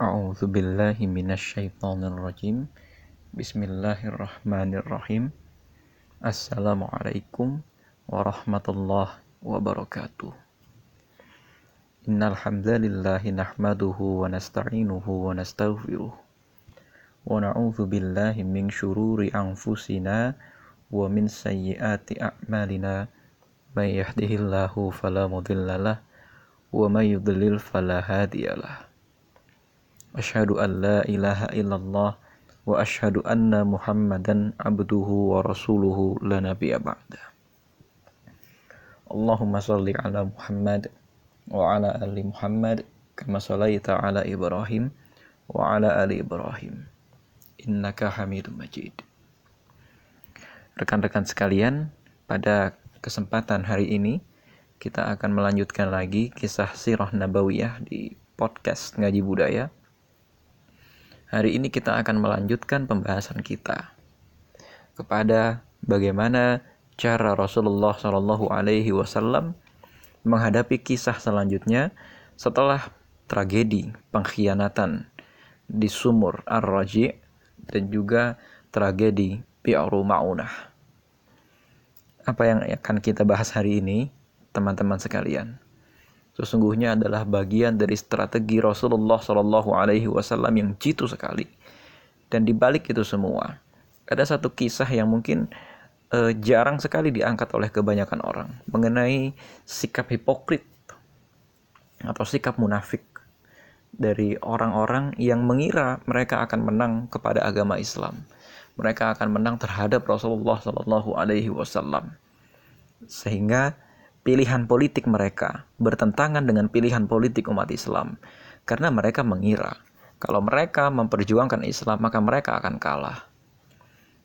A'udzu billahi minasyaitonir rajim. Bismillahirrahmanirrahim. Assalamualaikum warahmatullahi wabarakatuh. Innal hamdalillah nahmaduhu wa nasta'inuhu wa nastaghfiruh. Wa na'udzu billahi min shururi anfusina wa min sayyiati a'malina. May yahdihillahu fala wa may yudlil fala. أشهد أن لا إله إلا الله وأشهد أن محمدا عبده ورسوله لا نبي بعده اللهم صل على محمد وعلى آل محمد كما صليت على إبراهيم وعلى آل إبراهيم إنك حميد مجيد Rekan-rekan sekalian, pada kesempatan hari ini kita akan melanjutkan lagi kisah sirah nabawiyah di podcast Ngaji Budaya Hari ini kita akan melanjutkan pembahasan kita kepada bagaimana cara Rasulullah Shallallahu Alaihi Wasallam menghadapi kisah selanjutnya setelah tragedi pengkhianatan di sumur Ar-Raji dan juga tragedi Bi'ru Ma'unah. Apa yang akan kita bahas hari ini, teman-teman sekalian? Sesungguhnya adalah bagian dari strategi Rasulullah Shallallahu Alaihi Wasallam yang jitu sekali. Dan di balik itu semua, ada satu kisah yang mungkin uh, jarang sekali diangkat oleh kebanyakan orang mengenai sikap hipokrit atau sikap munafik dari orang-orang yang mengira mereka akan menang kepada agama Islam. Mereka akan menang terhadap Rasulullah Shallallahu Alaihi Wasallam, sehingga pilihan politik mereka bertentangan dengan pilihan politik umat Islam karena mereka mengira kalau mereka memperjuangkan Islam maka mereka akan kalah.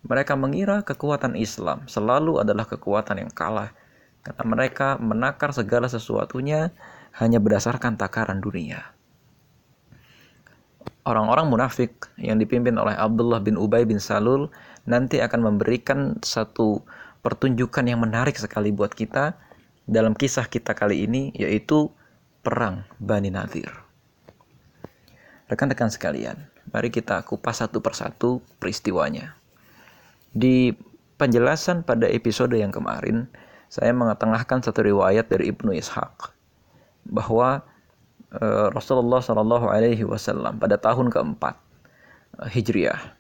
Mereka mengira kekuatan Islam selalu adalah kekuatan yang kalah karena mereka menakar segala sesuatunya hanya berdasarkan takaran dunia. Orang-orang munafik yang dipimpin oleh Abdullah bin Ubay bin Salul nanti akan memberikan satu pertunjukan yang menarik sekali buat kita dalam kisah kita kali ini yaitu perang Bani Nadir. Rekan-rekan sekalian, mari kita kupas satu persatu peristiwanya. Di penjelasan pada episode yang kemarin, saya mengetengahkan satu riwayat dari Ibnu Ishaq bahwa e, Rasulullah Shallallahu Alaihi Wasallam pada tahun keempat e, Hijriah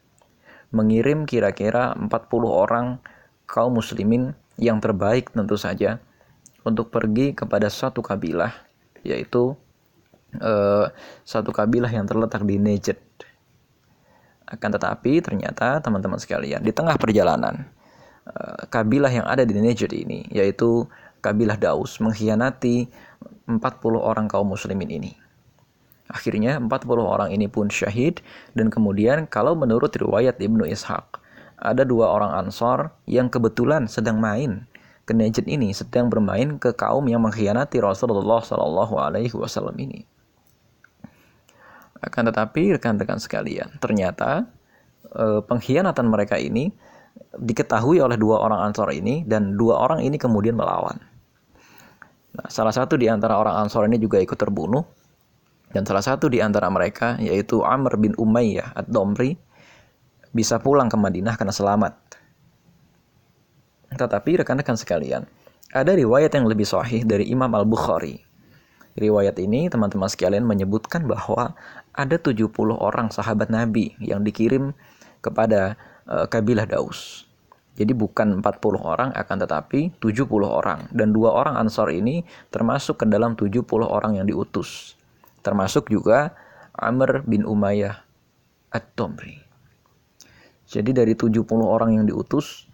mengirim kira-kira 40 orang kaum muslimin yang terbaik tentu saja untuk pergi kepada satu kabilah yaitu uh, satu kabilah yang terletak di Najd. Akan tetapi ternyata teman-teman sekalian di tengah perjalanan uh, kabilah yang ada di Najd ini yaitu kabilah Daus mengkhianati 40 orang kaum muslimin ini. Akhirnya 40 orang ini pun syahid dan kemudian kalau menurut riwayat Ibnu Ishaq ada dua orang Ansor yang kebetulan sedang main ke Najd ini sedang bermain ke kaum yang mengkhianati Rasulullah Shallallahu Alaihi Wasallam ini. Akan tetapi rekan-rekan sekalian, ternyata e, pengkhianatan mereka ini diketahui oleh dua orang Ansor ini dan dua orang ini kemudian melawan. Nah, salah satu di antara orang Ansor ini juga ikut terbunuh dan salah satu di antara mereka yaitu Amr bin Umayyah ad-Domri bisa pulang ke Madinah karena selamat tetapi rekan-rekan sekalian, ada riwayat yang lebih sahih dari Imam Al-Bukhari. Riwayat ini teman-teman sekalian menyebutkan bahwa ada 70 orang sahabat Nabi yang dikirim kepada uh, kabilah Daus. Jadi bukan 40 orang akan tetapi 70 orang dan dua orang Ansor ini termasuk ke dalam 70 orang yang diutus. Termasuk juga Amr bin Umayyah At-Tomri. Jadi dari 70 orang yang diutus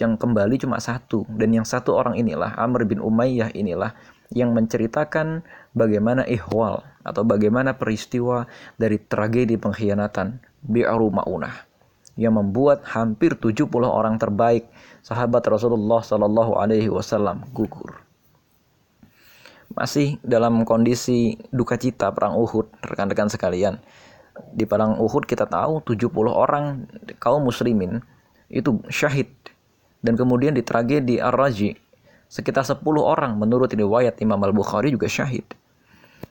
yang kembali cuma satu dan yang satu orang inilah Amr bin Umayyah inilah yang menceritakan bagaimana ihwal atau bagaimana peristiwa dari tragedi pengkhianatan Bi'aru Ma'unah yang membuat hampir 70 orang terbaik sahabat Rasulullah Shallallahu alaihi wasallam gugur. Masih dalam kondisi duka cita perang Uhud, rekan-rekan sekalian. Di perang Uhud kita tahu 70 orang kaum muslimin itu syahid dan kemudian di tragedi Ar-Raji, sekitar 10 orang menurut riwayat Imam Al-Bukhari juga syahid.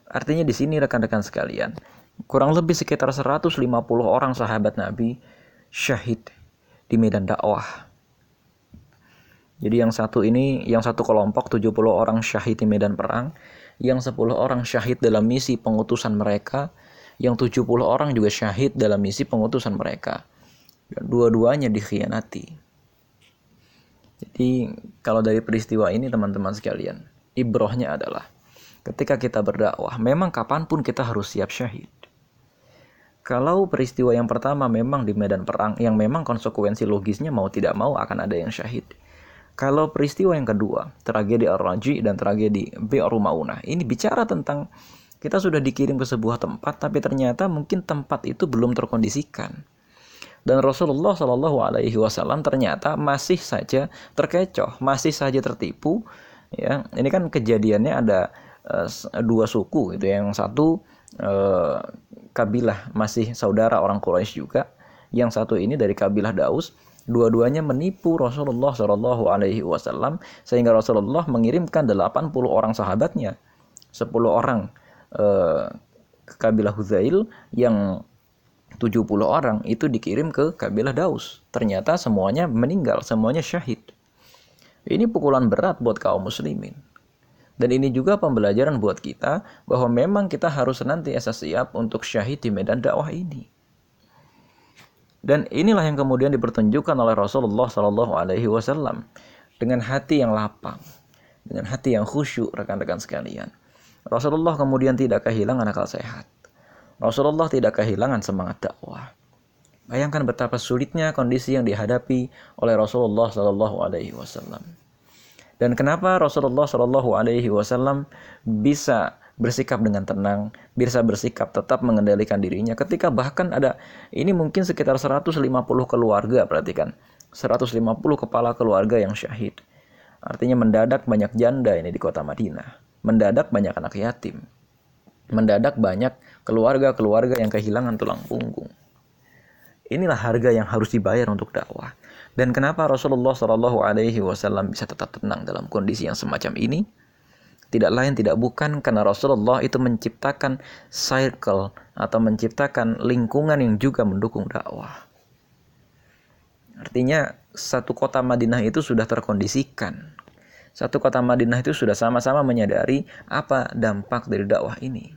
Artinya di sini rekan-rekan sekalian, kurang lebih sekitar 150 orang sahabat Nabi syahid di medan dakwah. Jadi yang satu ini, yang satu kelompok 70 orang syahid di medan perang, yang 10 orang syahid dalam misi pengutusan mereka, yang 70 orang juga syahid dalam misi pengutusan mereka. Dua-duanya dikhianati. Jadi kalau dari peristiwa ini teman-teman sekalian, ibrohnya adalah ketika kita berdakwah, memang kapan pun kita harus siap syahid. Kalau peristiwa yang pertama memang di medan perang, yang memang konsekuensi logisnya mau tidak mau akan ada yang syahid kalau peristiwa yang kedua, tragedi Ar-Raji dan tragedi Maunah, ini bicara tentang kita sudah dikirim ke sebuah tempat, tapi ternyata mungkin tempat itu belum terkondisikan. Dan Rasulullah Shallallahu Alaihi Wasallam ternyata masih saja terkecoh, masih saja tertipu. Ya, ini kan kejadiannya ada uh, dua suku, itu yang satu uh, kabilah masih saudara orang Quraisy juga, yang satu ini dari kabilah Daus. Dua-duanya menipu Rasulullah Shallallahu Alaihi Wasallam sehingga Rasulullah mengirimkan 80 orang sahabatnya 10 orang ke kabilah Huzail yang 70 orang itu dikirim ke kabilah Daus ternyata semuanya meninggal semuanya syahid ini pukulan berat buat kaum muslimin dan ini juga pembelajaran buat kita bahwa memang kita harus senantiasa siap untuk syahid di medan dakwah ini. Dan inilah yang kemudian dipertunjukkan oleh Rasulullah Shallallahu Alaihi Wasallam dengan hati yang lapang, dengan hati yang khusyuk rekan-rekan sekalian. Rasulullah kemudian tidak kehilangan akal sehat. Rasulullah tidak kehilangan semangat dakwah. Bayangkan betapa sulitnya kondisi yang dihadapi oleh Rasulullah Shallallahu Alaihi Wasallam. Dan kenapa Rasulullah Shallallahu Alaihi Wasallam bisa bersikap dengan tenang, bisa bersikap tetap mengendalikan dirinya ketika bahkan ada ini mungkin sekitar 150 keluarga perhatikan 150 kepala keluarga yang syahid artinya mendadak banyak janda ini di kota Madinah mendadak banyak anak yatim mendadak banyak keluarga-keluarga yang kehilangan tulang punggung inilah harga yang harus dibayar untuk dakwah dan kenapa Rasulullah Shallallahu Alaihi Wasallam bisa tetap tenang dalam kondisi yang semacam ini tidak lain tidak bukan karena Rasulullah itu menciptakan circle atau menciptakan lingkungan yang juga mendukung dakwah. Artinya satu kota Madinah itu sudah terkondisikan. Satu kota Madinah itu sudah sama-sama menyadari apa dampak dari dakwah ini.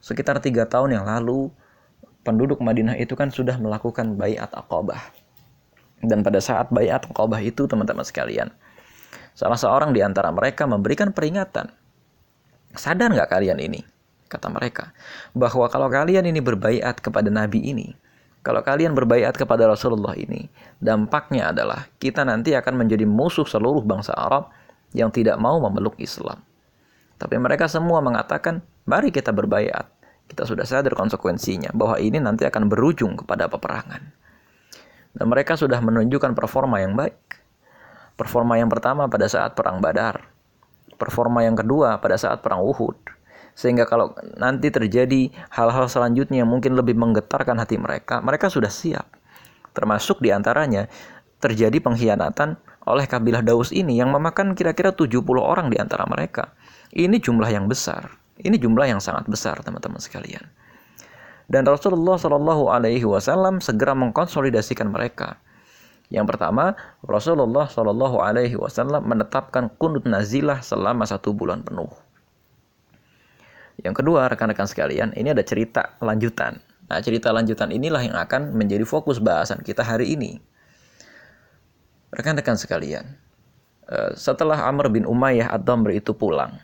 Sekitar tiga tahun yang lalu, penduduk Madinah itu kan sudah melakukan bayat akobah. Dan pada saat bayat akobah itu, teman-teman sekalian, Salah seorang di antara mereka memberikan peringatan. Sadar nggak kalian ini? Kata mereka. Bahwa kalau kalian ini berbaiat kepada Nabi ini, kalau kalian berbaiat kepada Rasulullah ini, dampaknya adalah kita nanti akan menjadi musuh seluruh bangsa Arab yang tidak mau memeluk Islam. Tapi mereka semua mengatakan, mari kita berbaiat. Kita sudah sadar konsekuensinya bahwa ini nanti akan berujung kepada peperangan. Dan mereka sudah menunjukkan performa yang baik. Performa yang pertama pada saat perang Badar. Performa yang kedua pada saat perang Uhud. Sehingga kalau nanti terjadi hal-hal selanjutnya yang mungkin lebih menggetarkan hati mereka, mereka sudah siap. Termasuk di antaranya terjadi pengkhianatan oleh kabilah Daus ini yang memakan kira-kira 70 orang di antara mereka. Ini jumlah yang besar. Ini jumlah yang sangat besar, teman-teman sekalian. Dan Rasulullah Shallallahu Alaihi Wasallam segera mengkonsolidasikan mereka yang pertama, Rasulullah Shallallahu Alaihi Wasallam menetapkan kunut nazilah selama satu bulan penuh. Yang kedua, rekan-rekan sekalian, ini ada cerita lanjutan. Nah, cerita lanjutan inilah yang akan menjadi fokus bahasan kita hari ini. Rekan-rekan sekalian, eh, setelah Amr bin Umayyah Ad-Damr itu pulang,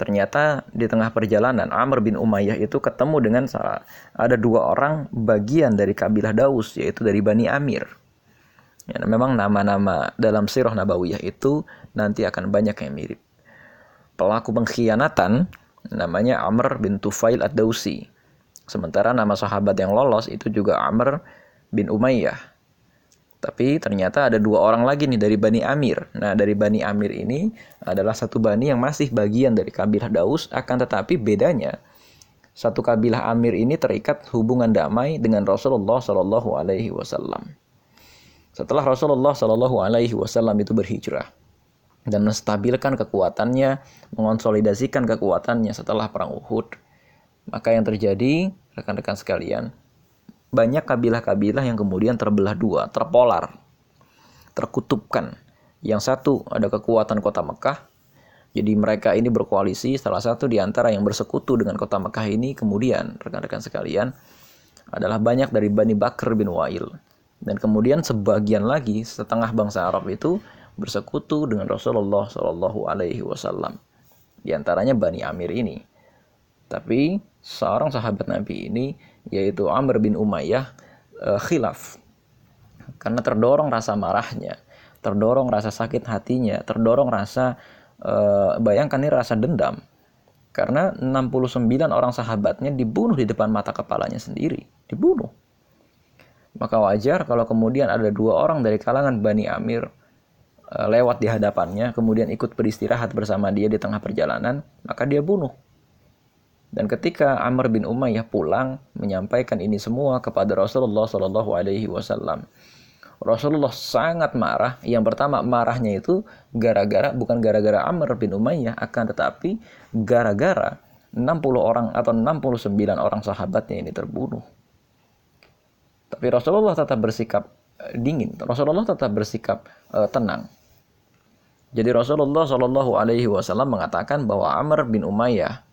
ternyata di tengah perjalanan Amr bin Umayyah itu ketemu dengan salah, ada dua orang bagian dari kabilah Daus, yaitu dari Bani Amir. Ya, memang nama-nama dalam sirah nabawiyah itu nanti akan banyak yang mirip. Pelaku pengkhianatan namanya Amr bin Tufail ad-Dausi. Sementara nama sahabat yang lolos itu juga Amr bin Umayyah. Tapi ternyata ada dua orang lagi nih dari Bani Amir. Nah, dari Bani Amir ini adalah satu bani yang masih bagian dari kabilah Daus, akan tetapi bedanya satu kabilah Amir ini terikat hubungan damai dengan Rasulullah Shallallahu Alaihi Wasallam. Setelah Rasulullah Shallallahu Alaihi Wasallam itu berhijrah dan menstabilkan kekuatannya, mengonsolidasikan kekuatannya setelah perang Uhud, Maka yang terjadi, rekan-rekan sekalian, banyak kabilah-kabilah yang kemudian terbelah dua, terpolar, terkutupkan. Yang satu ada kekuatan kota Mekah, jadi mereka ini berkoalisi, salah satu di antara yang bersekutu dengan kota Mekah ini kemudian, rekan-rekan sekalian, adalah banyak dari Bani Bakr bin Wa'il. Dan kemudian sebagian lagi, setengah bangsa Arab itu bersekutu dengan Rasulullah Shallallahu Alaihi Wasallam. Di antaranya Bani Amir ini. Tapi seorang sahabat Nabi ini yaitu Amr bin Umayyah uh, khilaf karena terdorong rasa marahnya, terdorong rasa sakit hatinya, terdorong rasa uh, bayangkan ini rasa dendam karena 69 orang sahabatnya dibunuh di depan mata kepalanya sendiri, dibunuh. Maka wajar kalau kemudian ada dua orang dari kalangan Bani Amir uh, lewat di hadapannya, kemudian ikut beristirahat bersama dia di tengah perjalanan, maka dia bunuh. Dan ketika Amr bin Umayyah pulang menyampaikan ini semua kepada Rasulullah Shallallahu Alaihi Wasallam, Rasulullah sangat marah. Yang pertama marahnya itu gara-gara bukan gara-gara Amr bin Umayyah, akan tetapi gara-gara 60 orang atau 69 orang sahabatnya ini terbunuh. Tapi Rasulullah tetap bersikap eh, dingin. Rasulullah tetap bersikap uh, tenang. Jadi Rasulullah Shallallahu Alaihi Wasallam mengatakan bahwa Amr bin Umayyah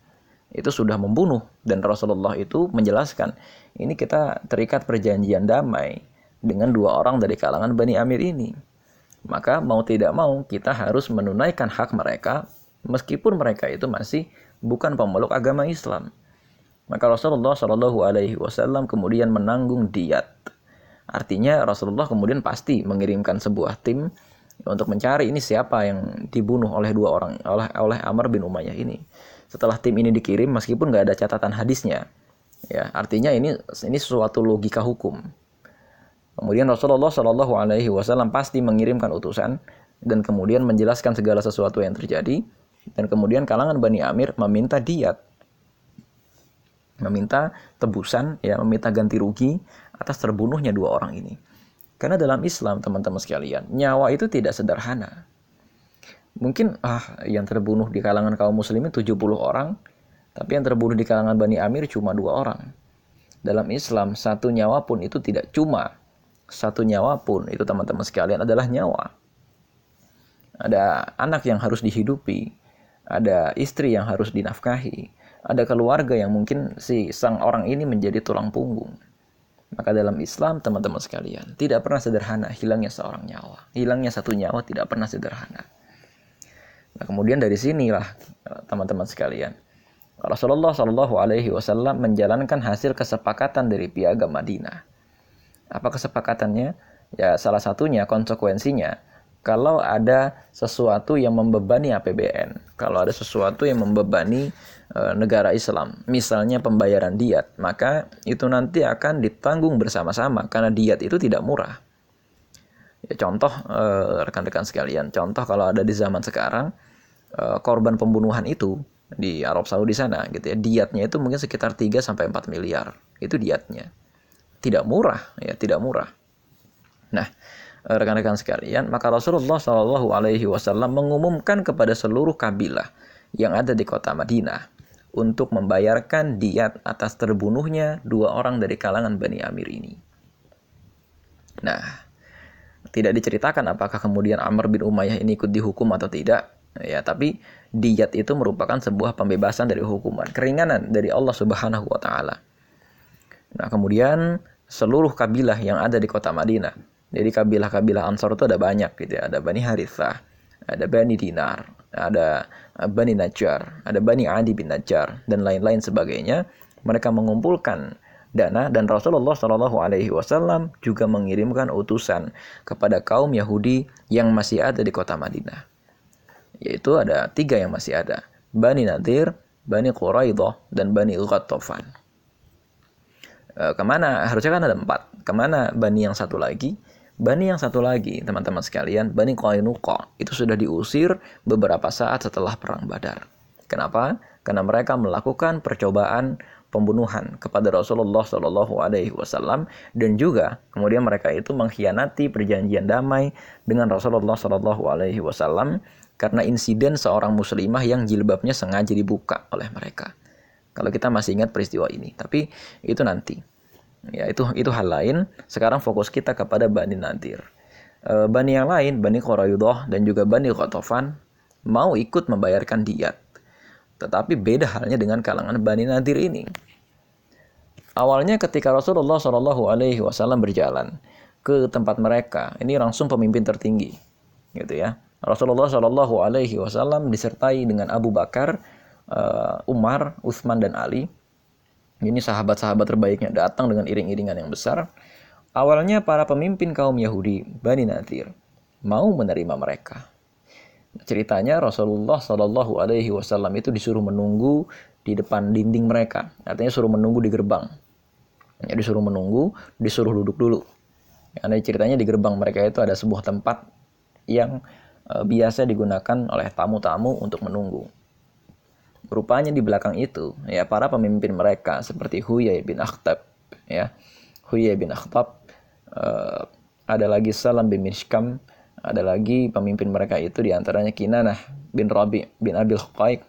itu sudah membunuh dan Rasulullah itu menjelaskan ini kita terikat perjanjian damai dengan dua orang dari kalangan Bani Amir ini. Maka mau tidak mau kita harus menunaikan hak mereka meskipun mereka itu masih bukan pemeluk agama Islam. Maka Rasulullah Shallallahu Alaihi Wasallam kemudian menanggung diat. Artinya Rasulullah kemudian pasti mengirimkan sebuah tim untuk mencari ini siapa yang dibunuh oleh dua orang oleh oleh Amr bin Umayyah ini setelah tim ini dikirim meskipun nggak ada catatan hadisnya. Ya artinya ini ini sesuatu logika hukum. Kemudian Rasulullah Shallallahu Alaihi Wasallam pasti mengirimkan utusan dan kemudian menjelaskan segala sesuatu yang terjadi. Dan kemudian kalangan Bani Amir meminta diat meminta tebusan ya meminta ganti rugi atas terbunuhnya dua orang ini. Karena dalam Islam teman-teman sekalian nyawa itu tidak sederhana mungkin ah yang terbunuh di kalangan kaum muslimin 70 orang, tapi yang terbunuh di kalangan Bani Amir cuma dua orang. Dalam Islam, satu nyawa pun itu tidak cuma. Satu nyawa pun itu teman-teman sekalian adalah nyawa. Ada anak yang harus dihidupi, ada istri yang harus dinafkahi, ada keluarga yang mungkin si sang orang ini menjadi tulang punggung. Maka dalam Islam, teman-teman sekalian, tidak pernah sederhana hilangnya seorang nyawa. Hilangnya satu nyawa tidak pernah sederhana. Nah, kemudian dari sinilah eh, teman-teman sekalian, Rasulullah Shallallahu Alaihi Wasallam menjalankan hasil kesepakatan dari piagam Madinah. Apa kesepakatannya? Ya salah satunya konsekuensinya kalau ada sesuatu yang membebani APBN, kalau ada sesuatu yang membebani e, negara Islam, misalnya pembayaran diat, maka itu nanti akan ditanggung bersama-sama karena diat itu tidak murah. Ya, contoh eh, rekan-rekan sekalian, contoh kalau ada di zaman sekarang eh, korban pembunuhan itu di Arab Saudi sana gitu ya, diatnya itu mungkin sekitar 3 sampai 4 miliar. Itu diatnya. Tidak murah ya, tidak murah. Nah, eh, rekan-rekan sekalian, maka Rasulullah Shallallahu alaihi wasallam mengumumkan kepada seluruh kabilah yang ada di kota Madinah untuk membayarkan diat atas terbunuhnya dua orang dari kalangan Bani Amir ini. Nah, tidak diceritakan apakah kemudian Amr bin Umayyah ini ikut dihukum atau tidak. Ya, tapi diat itu merupakan sebuah pembebasan dari hukuman, keringanan dari Allah Subhanahu wa taala. Nah, kemudian seluruh kabilah yang ada di kota Madinah. Jadi kabilah-kabilah Ansor itu ada banyak gitu ya. Ada Bani Harithah, ada Bani Dinar, ada Bani Najjar, ada Bani Adi bin Najjar dan lain-lain sebagainya. Mereka mengumpulkan dana dan Rasulullah Shallallahu Alaihi Wasallam juga mengirimkan utusan kepada kaum Yahudi yang masih ada di kota Madinah. Yaitu ada tiga yang masih ada, Bani Nadir, Bani Quraidah, dan Bani Ghatafan. E, ke mana? Harusnya kan ada empat. Ke mana Bani yang satu lagi? Bani yang satu lagi, teman-teman sekalian, Bani Qainuqa, itu sudah diusir beberapa saat setelah Perang Badar. Kenapa? Karena mereka melakukan percobaan pembunuhan kepada Rasulullah Shallallahu Alaihi Wasallam dan juga kemudian mereka itu mengkhianati perjanjian damai dengan Rasulullah Shallallahu Alaihi Wasallam karena insiden seorang muslimah yang jilbabnya sengaja dibuka oleh mereka. Kalau kita masih ingat peristiwa ini, tapi itu nanti. Ya, itu itu hal lain. Sekarang fokus kita kepada Bani Nadir. E, Bani yang lain, Bani Quraidah dan juga Bani Qatafan mau ikut membayarkan diat. Tetapi beda halnya dengan kalangan Bani Nadir ini. Awalnya ketika Rasulullah Shallallahu Alaihi Wasallam berjalan ke tempat mereka, ini langsung pemimpin tertinggi, gitu ya. Rasulullah Shallallahu Alaihi Wasallam disertai dengan Abu Bakar, uh, Umar, Utsman dan Ali. Ini sahabat-sahabat terbaiknya datang dengan iring-iringan yang besar. Awalnya para pemimpin kaum Yahudi, Bani Nadir, mau menerima mereka. Ceritanya Rasulullah Shallallahu Alaihi Wasallam itu disuruh menunggu di depan dinding mereka, artinya suruh menunggu di gerbang. Ya, disuruh menunggu, disuruh duduk dulu. Karena ceritanya di gerbang mereka itu ada sebuah tempat yang biasa digunakan oleh tamu-tamu untuk menunggu. Rupanya di belakang itu, ya para pemimpin mereka seperti Huyai bin Akhtab, ya. Huyai bin Akhtab, e, ada lagi Salam bin Mishkam, ada lagi pemimpin mereka itu di antaranya Kinanah bin Rabi bin Abil Huqaiq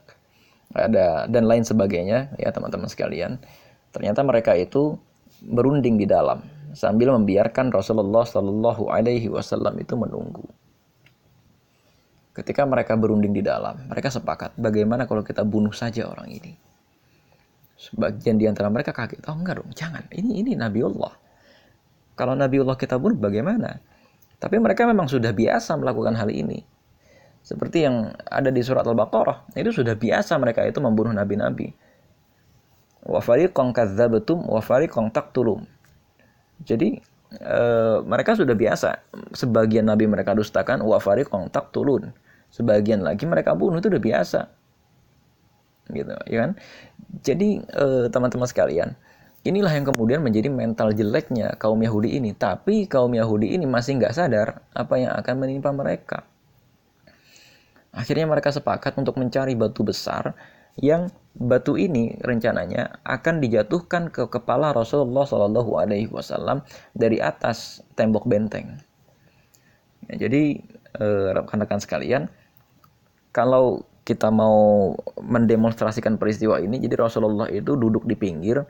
ada dan lain sebagainya ya teman-teman sekalian. Ternyata mereka itu berunding di dalam sambil membiarkan Rasulullah Shallallahu Alaihi Wasallam itu menunggu ketika mereka berunding di dalam mereka sepakat bagaimana kalau kita bunuh saja orang ini sebagian di antara mereka kaget oh enggak dong jangan ini ini Nabiullah kalau Nabiullah kita bunuh bagaimana tapi mereka memang sudah biasa melakukan hal ini. Seperti yang ada di surat Al-Baqarah, itu sudah biasa mereka itu membunuh nabi-nabi. Wa fariqan kadzabatum wa fariqan taqtulum. Jadi e, mereka sudah biasa. Sebagian nabi mereka dustakan wa fariqan taqtulun. Sebagian lagi mereka bunuh itu sudah biasa. Gitu, ya kan? Jadi eh, teman-teman sekalian, Inilah yang kemudian menjadi mental jeleknya kaum Yahudi ini. Tapi kaum Yahudi ini masih nggak sadar apa yang akan menimpa mereka. Akhirnya mereka sepakat untuk mencari batu besar yang batu ini rencananya akan dijatuhkan ke kepala Rasulullah Shallallahu Alaihi Wasallam dari atas tembok benteng. Ya, jadi eh, rekan-rekan sekalian, kalau kita mau mendemonstrasikan peristiwa ini, jadi Rasulullah itu duduk di pinggir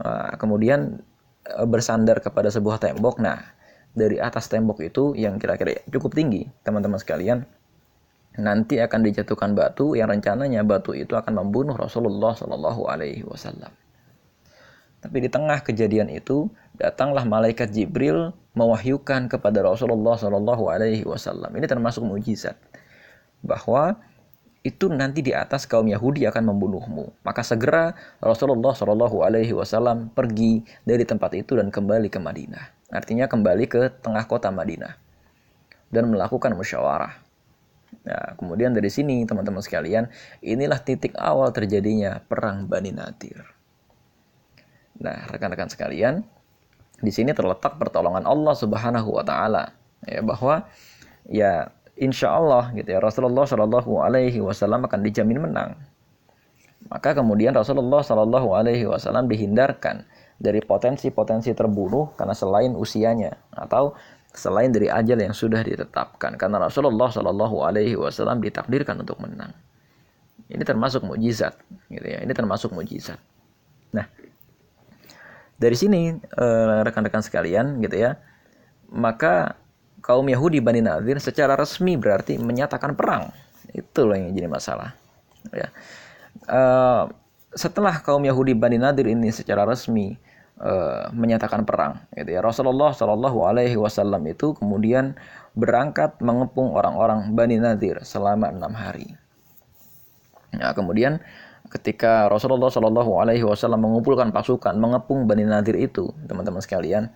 Ah, kemudian eh, bersandar kepada sebuah tembok. Nah, dari atas tembok itu yang kira-kira cukup tinggi, teman-teman sekalian, nanti akan dijatuhkan batu yang rencananya batu itu akan membunuh Rasulullah Shallallahu Alaihi Wasallam. Tapi di tengah kejadian itu datanglah malaikat Jibril mewahyukan kepada Rasulullah Shallallahu Alaihi Wasallam. Ini termasuk mujizat bahwa itu nanti di atas kaum Yahudi akan membunuhmu. Maka segera Rasulullah Shallallahu Alaihi Wasallam pergi dari tempat itu dan kembali ke Madinah. Artinya kembali ke tengah kota Madinah dan melakukan musyawarah. Nah, kemudian dari sini teman-teman sekalian, inilah titik awal terjadinya perang Bani Nadir. Nah, rekan-rekan sekalian, di sini terletak pertolongan Allah Subhanahu wa taala ya bahwa ya insya Allah gitu ya Rasulullah Shallallahu Alaihi Wasallam akan dijamin menang. Maka kemudian Rasulullah Shallallahu Alaihi Wasallam dihindarkan dari potensi-potensi terbunuh karena selain usianya atau selain dari ajal yang sudah ditetapkan karena Rasulullah Shallallahu Alaihi Wasallam ditakdirkan untuk menang. Ini termasuk mujizat, gitu ya. Ini termasuk mujizat. Nah, dari sini eh, rekan-rekan sekalian, gitu ya, maka kaum Yahudi Bani Nadir secara resmi berarti menyatakan perang. Itu loh yang jadi masalah. Ya. Uh, setelah kaum Yahudi Bani Nadir ini secara resmi uh, menyatakan perang, gitu ya. Rasulullah Shallallahu Alaihi Wasallam itu kemudian berangkat mengepung orang-orang Bani Nadir selama enam hari. Nah, kemudian ketika Rasulullah Shallallahu Alaihi Wasallam mengumpulkan pasukan mengepung Bani Nadir itu, teman-teman sekalian,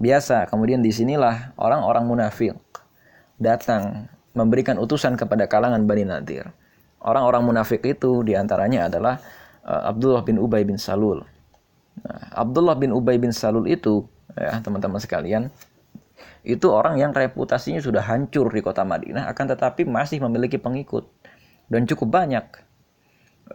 biasa. Kemudian di sinilah orang-orang munafik datang memberikan utusan kepada kalangan Bani Nadir. Orang-orang munafik itu di antaranya adalah uh, Abdullah bin Ubay bin Salul. Nah, Abdullah bin Ubay bin Salul itu, ya teman-teman sekalian, itu orang yang reputasinya sudah hancur di kota Madinah, akan tetapi masih memiliki pengikut dan cukup banyak.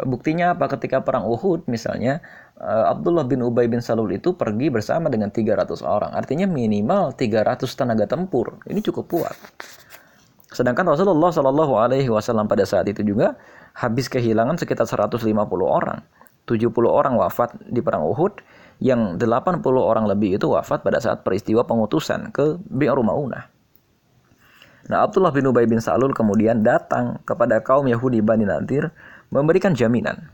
Buktinya apa? Ketika perang Uhud misalnya, eh, Abdullah bin Ubay bin Salul itu pergi bersama dengan 300 orang. Artinya minimal 300 tenaga tempur. Ini cukup kuat. Sedangkan Rasulullah Shallallahu Alaihi Wasallam pada saat itu juga habis kehilangan sekitar 150 orang. 70 orang wafat di perang Uhud, yang 80 orang lebih itu wafat pada saat peristiwa pengutusan ke Bi'ru Maunah. Nah, Abdullah bin Ubay bin Salul kemudian datang kepada kaum Yahudi Bani Nadir memberikan jaminan.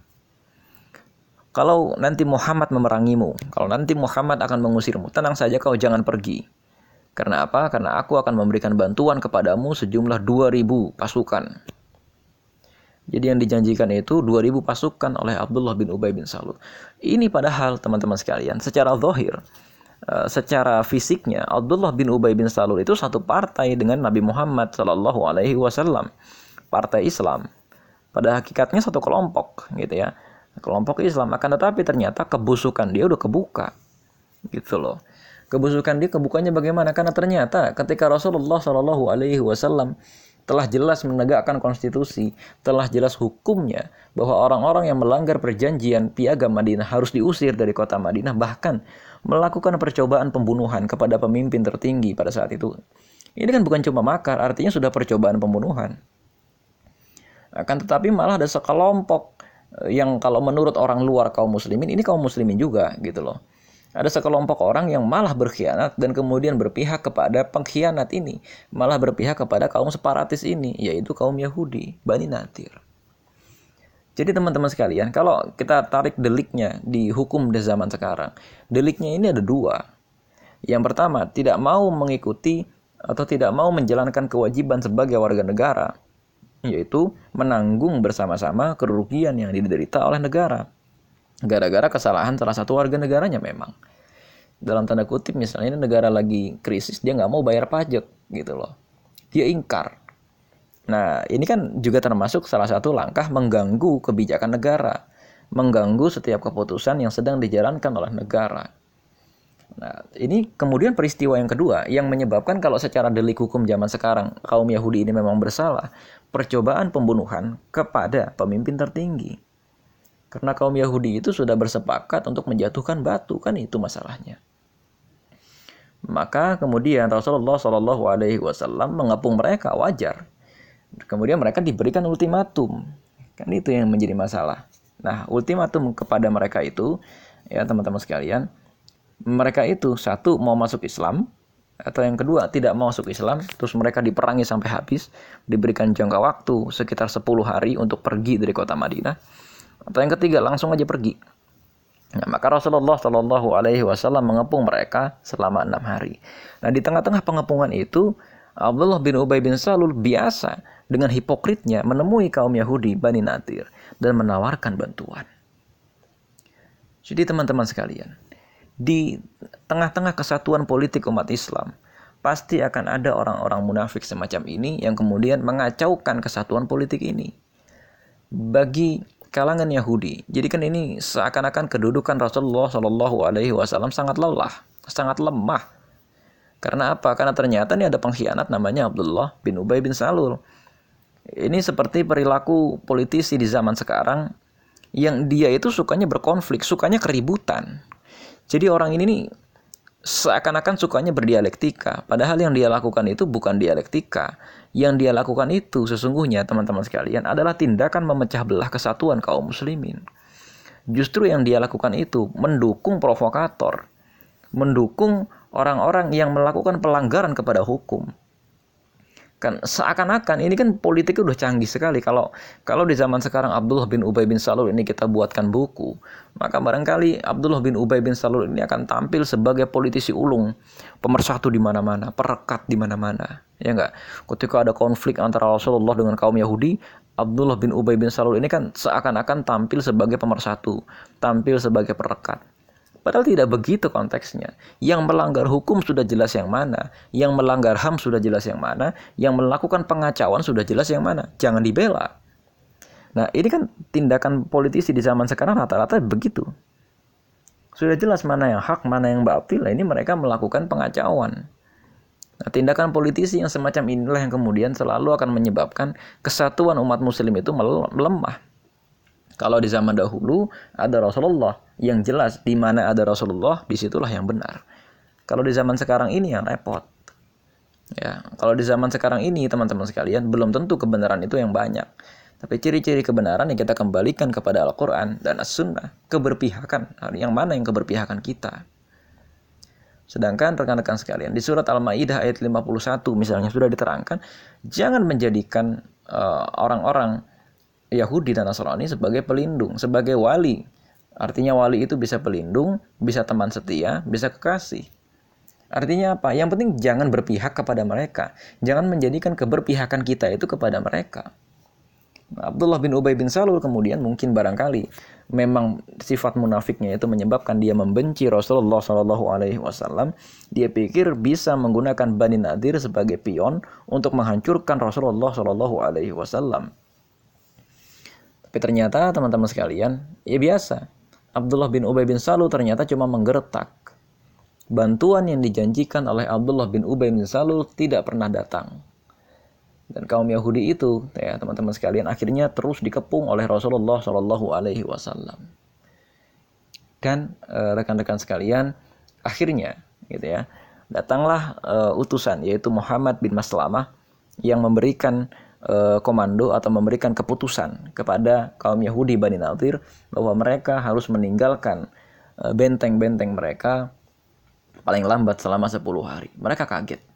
Kalau nanti Muhammad memerangimu, kalau nanti Muhammad akan mengusirmu, tenang saja kau jangan pergi. Karena apa? Karena aku akan memberikan bantuan kepadamu sejumlah 2000 pasukan. Jadi yang dijanjikan itu 2000 pasukan oleh Abdullah bin Ubay bin Salul. Ini padahal teman-teman sekalian, secara zahir, secara fisiknya Abdullah bin Ubay bin Salul itu satu partai dengan Nabi Muhammad Shallallahu alaihi wasallam. Partai Islam. Pada hakikatnya satu kelompok gitu ya. Kelompok Islam akan tetapi ternyata kebusukan dia udah kebuka. Gitu loh. Kebusukan dia kebukanya bagaimana? Karena ternyata ketika Rasulullah Shallallahu alaihi wasallam telah jelas menegakkan konstitusi, telah jelas hukumnya bahwa orang-orang yang melanggar perjanjian piagam Madinah harus diusir dari kota Madinah, bahkan melakukan percobaan pembunuhan kepada pemimpin tertinggi pada saat itu. Ini kan bukan cuma makar, artinya sudah percobaan pembunuhan. Akan tetapi malah ada sekelompok eh, yang kalau menurut orang luar kaum muslimin, ini kaum muslimin juga gitu loh ada sekelompok orang yang malah berkhianat dan kemudian berpihak kepada pengkhianat ini, malah berpihak kepada kaum separatis ini, yaitu kaum Yahudi, Bani Nadir. Jadi teman-teman sekalian, kalau kita tarik deliknya di hukum di zaman sekarang, deliknya ini ada dua. Yang pertama, tidak mau mengikuti atau tidak mau menjalankan kewajiban sebagai warga negara, yaitu menanggung bersama-sama kerugian yang diderita oleh negara. Gara-gara kesalahan salah satu warga negaranya memang. Dalam tanda kutip misalnya ini negara lagi krisis dia nggak mau bayar pajak gitu loh. Dia ingkar nah ini kan juga termasuk salah satu langkah mengganggu kebijakan negara mengganggu setiap keputusan yang sedang dijalankan oleh negara Nah, ini kemudian peristiwa yang kedua yang menyebabkan kalau secara delik hukum zaman sekarang kaum Yahudi ini memang bersalah, percobaan pembunuhan kepada pemimpin tertinggi. Karena kaum Yahudi itu sudah bersepakat untuk menjatuhkan batu, kan itu masalahnya. Maka kemudian Rasulullah Shallallahu Alaihi Wasallam mengepung mereka wajar. Kemudian mereka diberikan ultimatum, kan itu yang menjadi masalah. Nah, ultimatum kepada mereka itu, ya teman-teman sekalian, mereka itu satu mau masuk Islam, atau yang kedua tidak mau masuk Islam, terus mereka diperangi sampai habis, diberikan jangka waktu sekitar 10 hari untuk pergi dari kota Madinah atau yang ketiga langsung aja pergi. Nah, maka Rasulullah Shallallahu Alaihi Wasallam mengepung mereka selama enam hari. Nah di tengah-tengah pengepungan itu Abdullah bin Ubay bin Salul biasa dengan hipokritnya menemui kaum Yahudi Bani Nadir dan menawarkan bantuan. Jadi teman-teman sekalian, di tengah-tengah kesatuan politik umat Islam, pasti akan ada orang-orang munafik semacam ini yang kemudian mengacaukan kesatuan politik ini. Bagi kalangan Yahudi. Jadi kan ini seakan-akan kedudukan Rasulullah Shallallahu Alaihi Wasallam sangat lelah, sangat lemah. Karena apa? Karena ternyata ini ada pengkhianat namanya Abdullah bin Ubay bin Salul. Ini seperti perilaku politisi di zaman sekarang yang dia itu sukanya berkonflik, sukanya keributan. Jadi orang ini nih seakan-akan sukanya berdialektika, padahal yang dia lakukan itu bukan dialektika, yang dia lakukan itu sesungguhnya teman-teman sekalian adalah tindakan memecah belah kesatuan kaum muslimin. Justru yang dia lakukan itu mendukung provokator, mendukung orang-orang yang melakukan pelanggaran kepada hukum. Kan seakan-akan ini kan politik udah canggih sekali. Kalau kalau di zaman sekarang Abdullah bin Ubay bin Salul ini kita buatkan buku maka barangkali Abdullah bin Ubay bin Salul ini akan tampil sebagai politisi ulung pemersatu di mana-mana perekat di mana-mana. Ya enggak? Ketika ada konflik antara Rasulullah dengan kaum Yahudi Abdullah bin Ubay bin Salul ini kan seakan-akan tampil sebagai pemersatu tampil sebagai perekat Padahal tidak begitu konteksnya. Yang melanggar hukum sudah jelas yang mana, yang melanggar HAM sudah jelas yang mana, yang melakukan pengacauan sudah jelas yang mana. Jangan dibela. Nah, ini kan tindakan politisi di zaman sekarang rata-rata begitu. Sudah jelas mana yang hak, mana yang batil. Nah, ini mereka melakukan pengacauan. Nah, tindakan politisi yang semacam inilah yang kemudian selalu akan menyebabkan kesatuan umat muslim itu melemah. Kalau di zaman dahulu ada Rasulullah, yang jelas di mana ada Rasulullah, di situlah yang benar. Kalau di zaman sekarang ini yang repot. Ya, kalau di zaman sekarang ini teman-teman sekalian belum tentu kebenaran itu yang banyak. Tapi ciri-ciri kebenaran yang kita kembalikan kepada Al-Quran dan As-Sunnah, keberpihakan. Yang mana yang keberpihakan kita? Sedangkan rekan-rekan sekalian, di surat Al-Maidah ayat 51 misalnya sudah diterangkan, jangan menjadikan uh, orang-orang Yahudi dan Nasrani sebagai pelindung, sebagai wali. Artinya wali itu bisa pelindung, bisa teman setia, bisa kekasih. Artinya apa? Yang penting jangan berpihak kepada mereka. Jangan menjadikan keberpihakan kita itu kepada mereka. Abdullah bin Ubay bin Salul kemudian mungkin barangkali memang sifat munafiknya itu menyebabkan dia membenci Rasulullah Shallallahu Alaihi Wasallam. Dia pikir bisa menggunakan Bani Nadir sebagai pion untuk menghancurkan Rasulullah Shallallahu Alaihi Wasallam. Tapi ternyata teman-teman sekalian, ya biasa. Abdullah bin Ubay bin Salul ternyata cuma menggertak. Bantuan yang dijanjikan oleh Abdullah bin Ubay bin Salul tidak pernah datang dan kaum Yahudi itu ya teman-teman sekalian akhirnya terus dikepung oleh Rasulullah Shallallahu Alaihi Wasallam dan eh, rekan-rekan sekalian akhirnya gitu ya datanglah uh, utusan yaitu Muhammad bin Maslamah yang memberikan uh, komando atau memberikan keputusan kepada kaum Yahudi Bani Nadir bahwa mereka harus meninggalkan benteng-benteng uh, mereka paling lambat selama 10 hari. Mereka kaget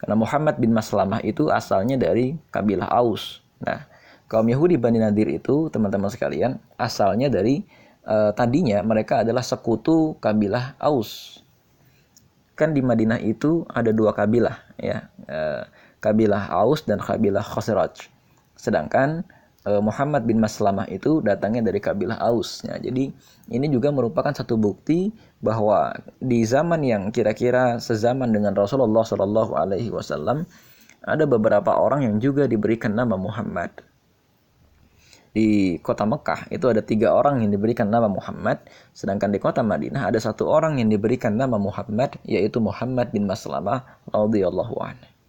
karena Muhammad bin Maslamah itu asalnya dari kabilah Aus. Nah, kaum Yahudi Bani Nadir itu, teman-teman sekalian, asalnya dari uh, tadinya mereka adalah sekutu kabilah Aus. Kan di Madinah itu ada dua kabilah, ya, uh, kabilah Aus dan kabilah Khosraj. Sedangkan uh, Muhammad bin Maslamah itu datangnya dari kabilah Aus. Ya, jadi ini juga merupakan satu bukti bahwa di zaman yang kira-kira sezaman dengan Rasulullah Shallallahu Alaihi Wasallam ada beberapa orang yang juga diberikan nama Muhammad. Di kota Mekah itu ada tiga orang yang diberikan nama Muhammad, sedangkan di kota Madinah ada satu orang yang diberikan nama Muhammad, yaitu Muhammad bin Maslamah radhiyallahu anhu.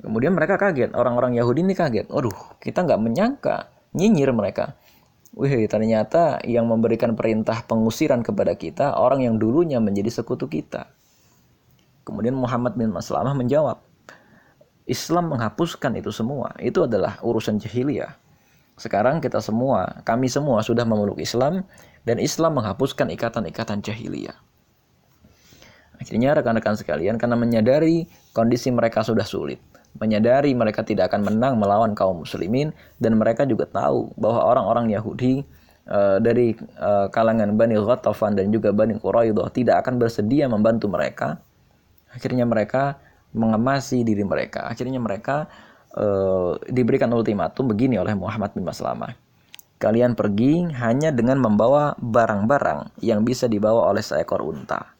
Kemudian mereka kaget, orang-orang Yahudi ini kaget. Aduh, kita nggak menyangka, nyinyir mereka. Wih, ternyata yang memberikan perintah pengusiran kepada kita orang yang dulunya menjadi sekutu kita. Kemudian Muhammad bin Maslamah menjawab, Islam menghapuskan itu semua. Itu adalah urusan jahiliyah. Sekarang kita semua, kami semua sudah memeluk Islam dan Islam menghapuskan ikatan-ikatan jahiliyah. Akhirnya rekan-rekan sekalian karena menyadari kondisi mereka sudah sulit, menyadari mereka tidak akan menang melawan kaum muslimin dan mereka juga tahu bahwa orang-orang Yahudi uh, dari uh, kalangan Bani Ghatafan dan juga Bani Quraidah tidak akan bersedia membantu mereka. Akhirnya mereka mengemasi diri mereka. Akhirnya mereka uh, diberikan ultimatum begini oleh Muhammad bin Maslamah. Kalian pergi hanya dengan membawa barang-barang yang bisa dibawa oleh seekor unta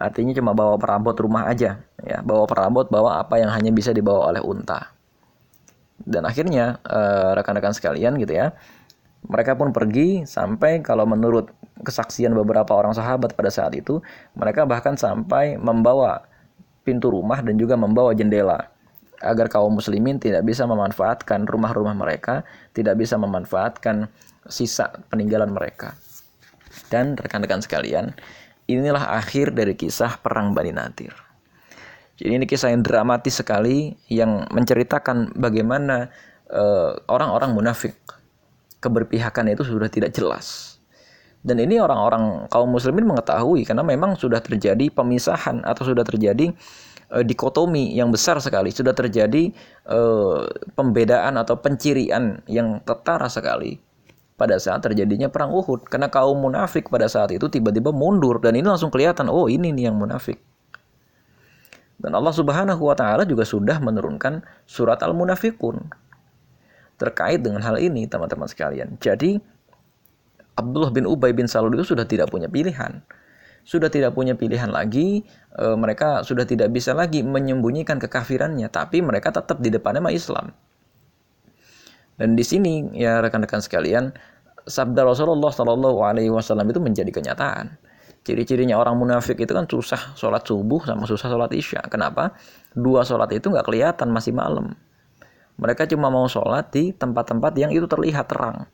artinya cuma bawa perabot rumah aja ya bawa perabot bawa apa yang hanya bisa dibawa oleh unta dan akhirnya eh, rekan-rekan sekalian gitu ya mereka pun pergi sampai kalau menurut kesaksian beberapa orang sahabat pada saat itu mereka bahkan sampai membawa pintu rumah dan juga membawa jendela agar kaum muslimin tidak bisa memanfaatkan rumah-rumah mereka, tidak bisa memanfaatkan sisa peninggalan mereka. Dan rekan-rekan sekalian, inilah akhir dari kisah perang Bani Nadir. Jadi ini kisah yang dramatis sekali yang menceritakan bagaimana eh, orang-orang uh, munafik keberpihakan itu sudah tidak jelas. Dan ini orang-orang kaum muslimin mengetahui karena memang sudah terjadi pemisahan atau sudah terjadi uh, dikotomi yang besar sekali, sudah terjadi uh, pembedaan atau pencirian yang ketara sekali pada saat terjadinya perang Uhud karena kaum munafik pada saat itu tiba-tiba mundur dan ini langsung kelihatan oh ini nih yang munafik dan Allah Subhanahu wa taala juga sudah menurunkan surat Al-Munafikun terkait dengan hal ini teman-teman sekalian. Jadi Abdullah bin Ubay bin Salul itu sudah tidak punya pilihan. Sudah tidak punya pilihan lagi, e, mereka sudah tidak bisa lagi menyembunyikan kekafirannya, tapi mereka tetap di depannya Islam. Dan di sini ya rekan-rekan sekalian, sabda Rasulullah Shallallahu Alaihi Wasallam itu menjadi kenyataan. Ciri-cirinya orang munafik itu kan susah sholat subuh sama susah sholat isya. Kenapa? Dua sholat itu nggak kelihatan masih malam. Mereka cuma mau sholat di tempat-tempat yang itu terlihat terang.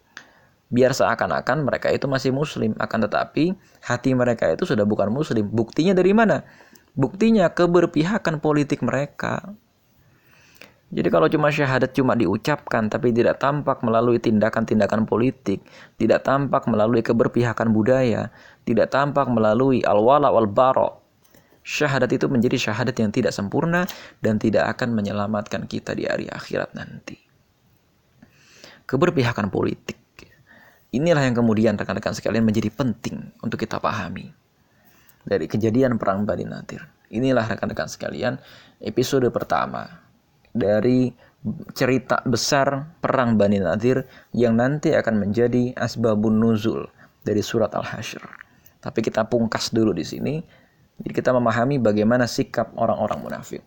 Biar seakan-akan mereka itu masih muslim. Akan tetapi hati mereka itu sudah bukan muslim. Buktinya dari mana? Buktinya keberpihakan politik mereka Jadi kalau cuma syahadat cuma diucapkan tapi tidak tampak melalui tindakan-tindakan politik, tidak tampak melalui keberpihakan budaya, tidak tampak melalui al-wala wal bara, syahadat itu menjadi syahadat yang tidak sempurna dan tidak akan menyelamatkan kita di hari akhirat nanti. Keberpihakan politik. Inilah yang kemudian rekan-rekan sekalian menjadi penting untuk kita pahami. Dari kejadian perang Bani Nadir. Inilah rekan-rekan sekalian episode pertama dari cerita besar perang Bani Nadir yang nanti akan menjadi asbabun nuzul dari surat Al-Hasyr. Tapi kita pungkas dulu di sini. Jadi kita memahami bagaimana sikap orang-orang munafik.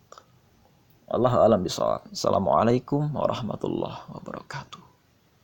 Allah alam bisawab. Assalamualaikum warahmatullahi wabarakatuh.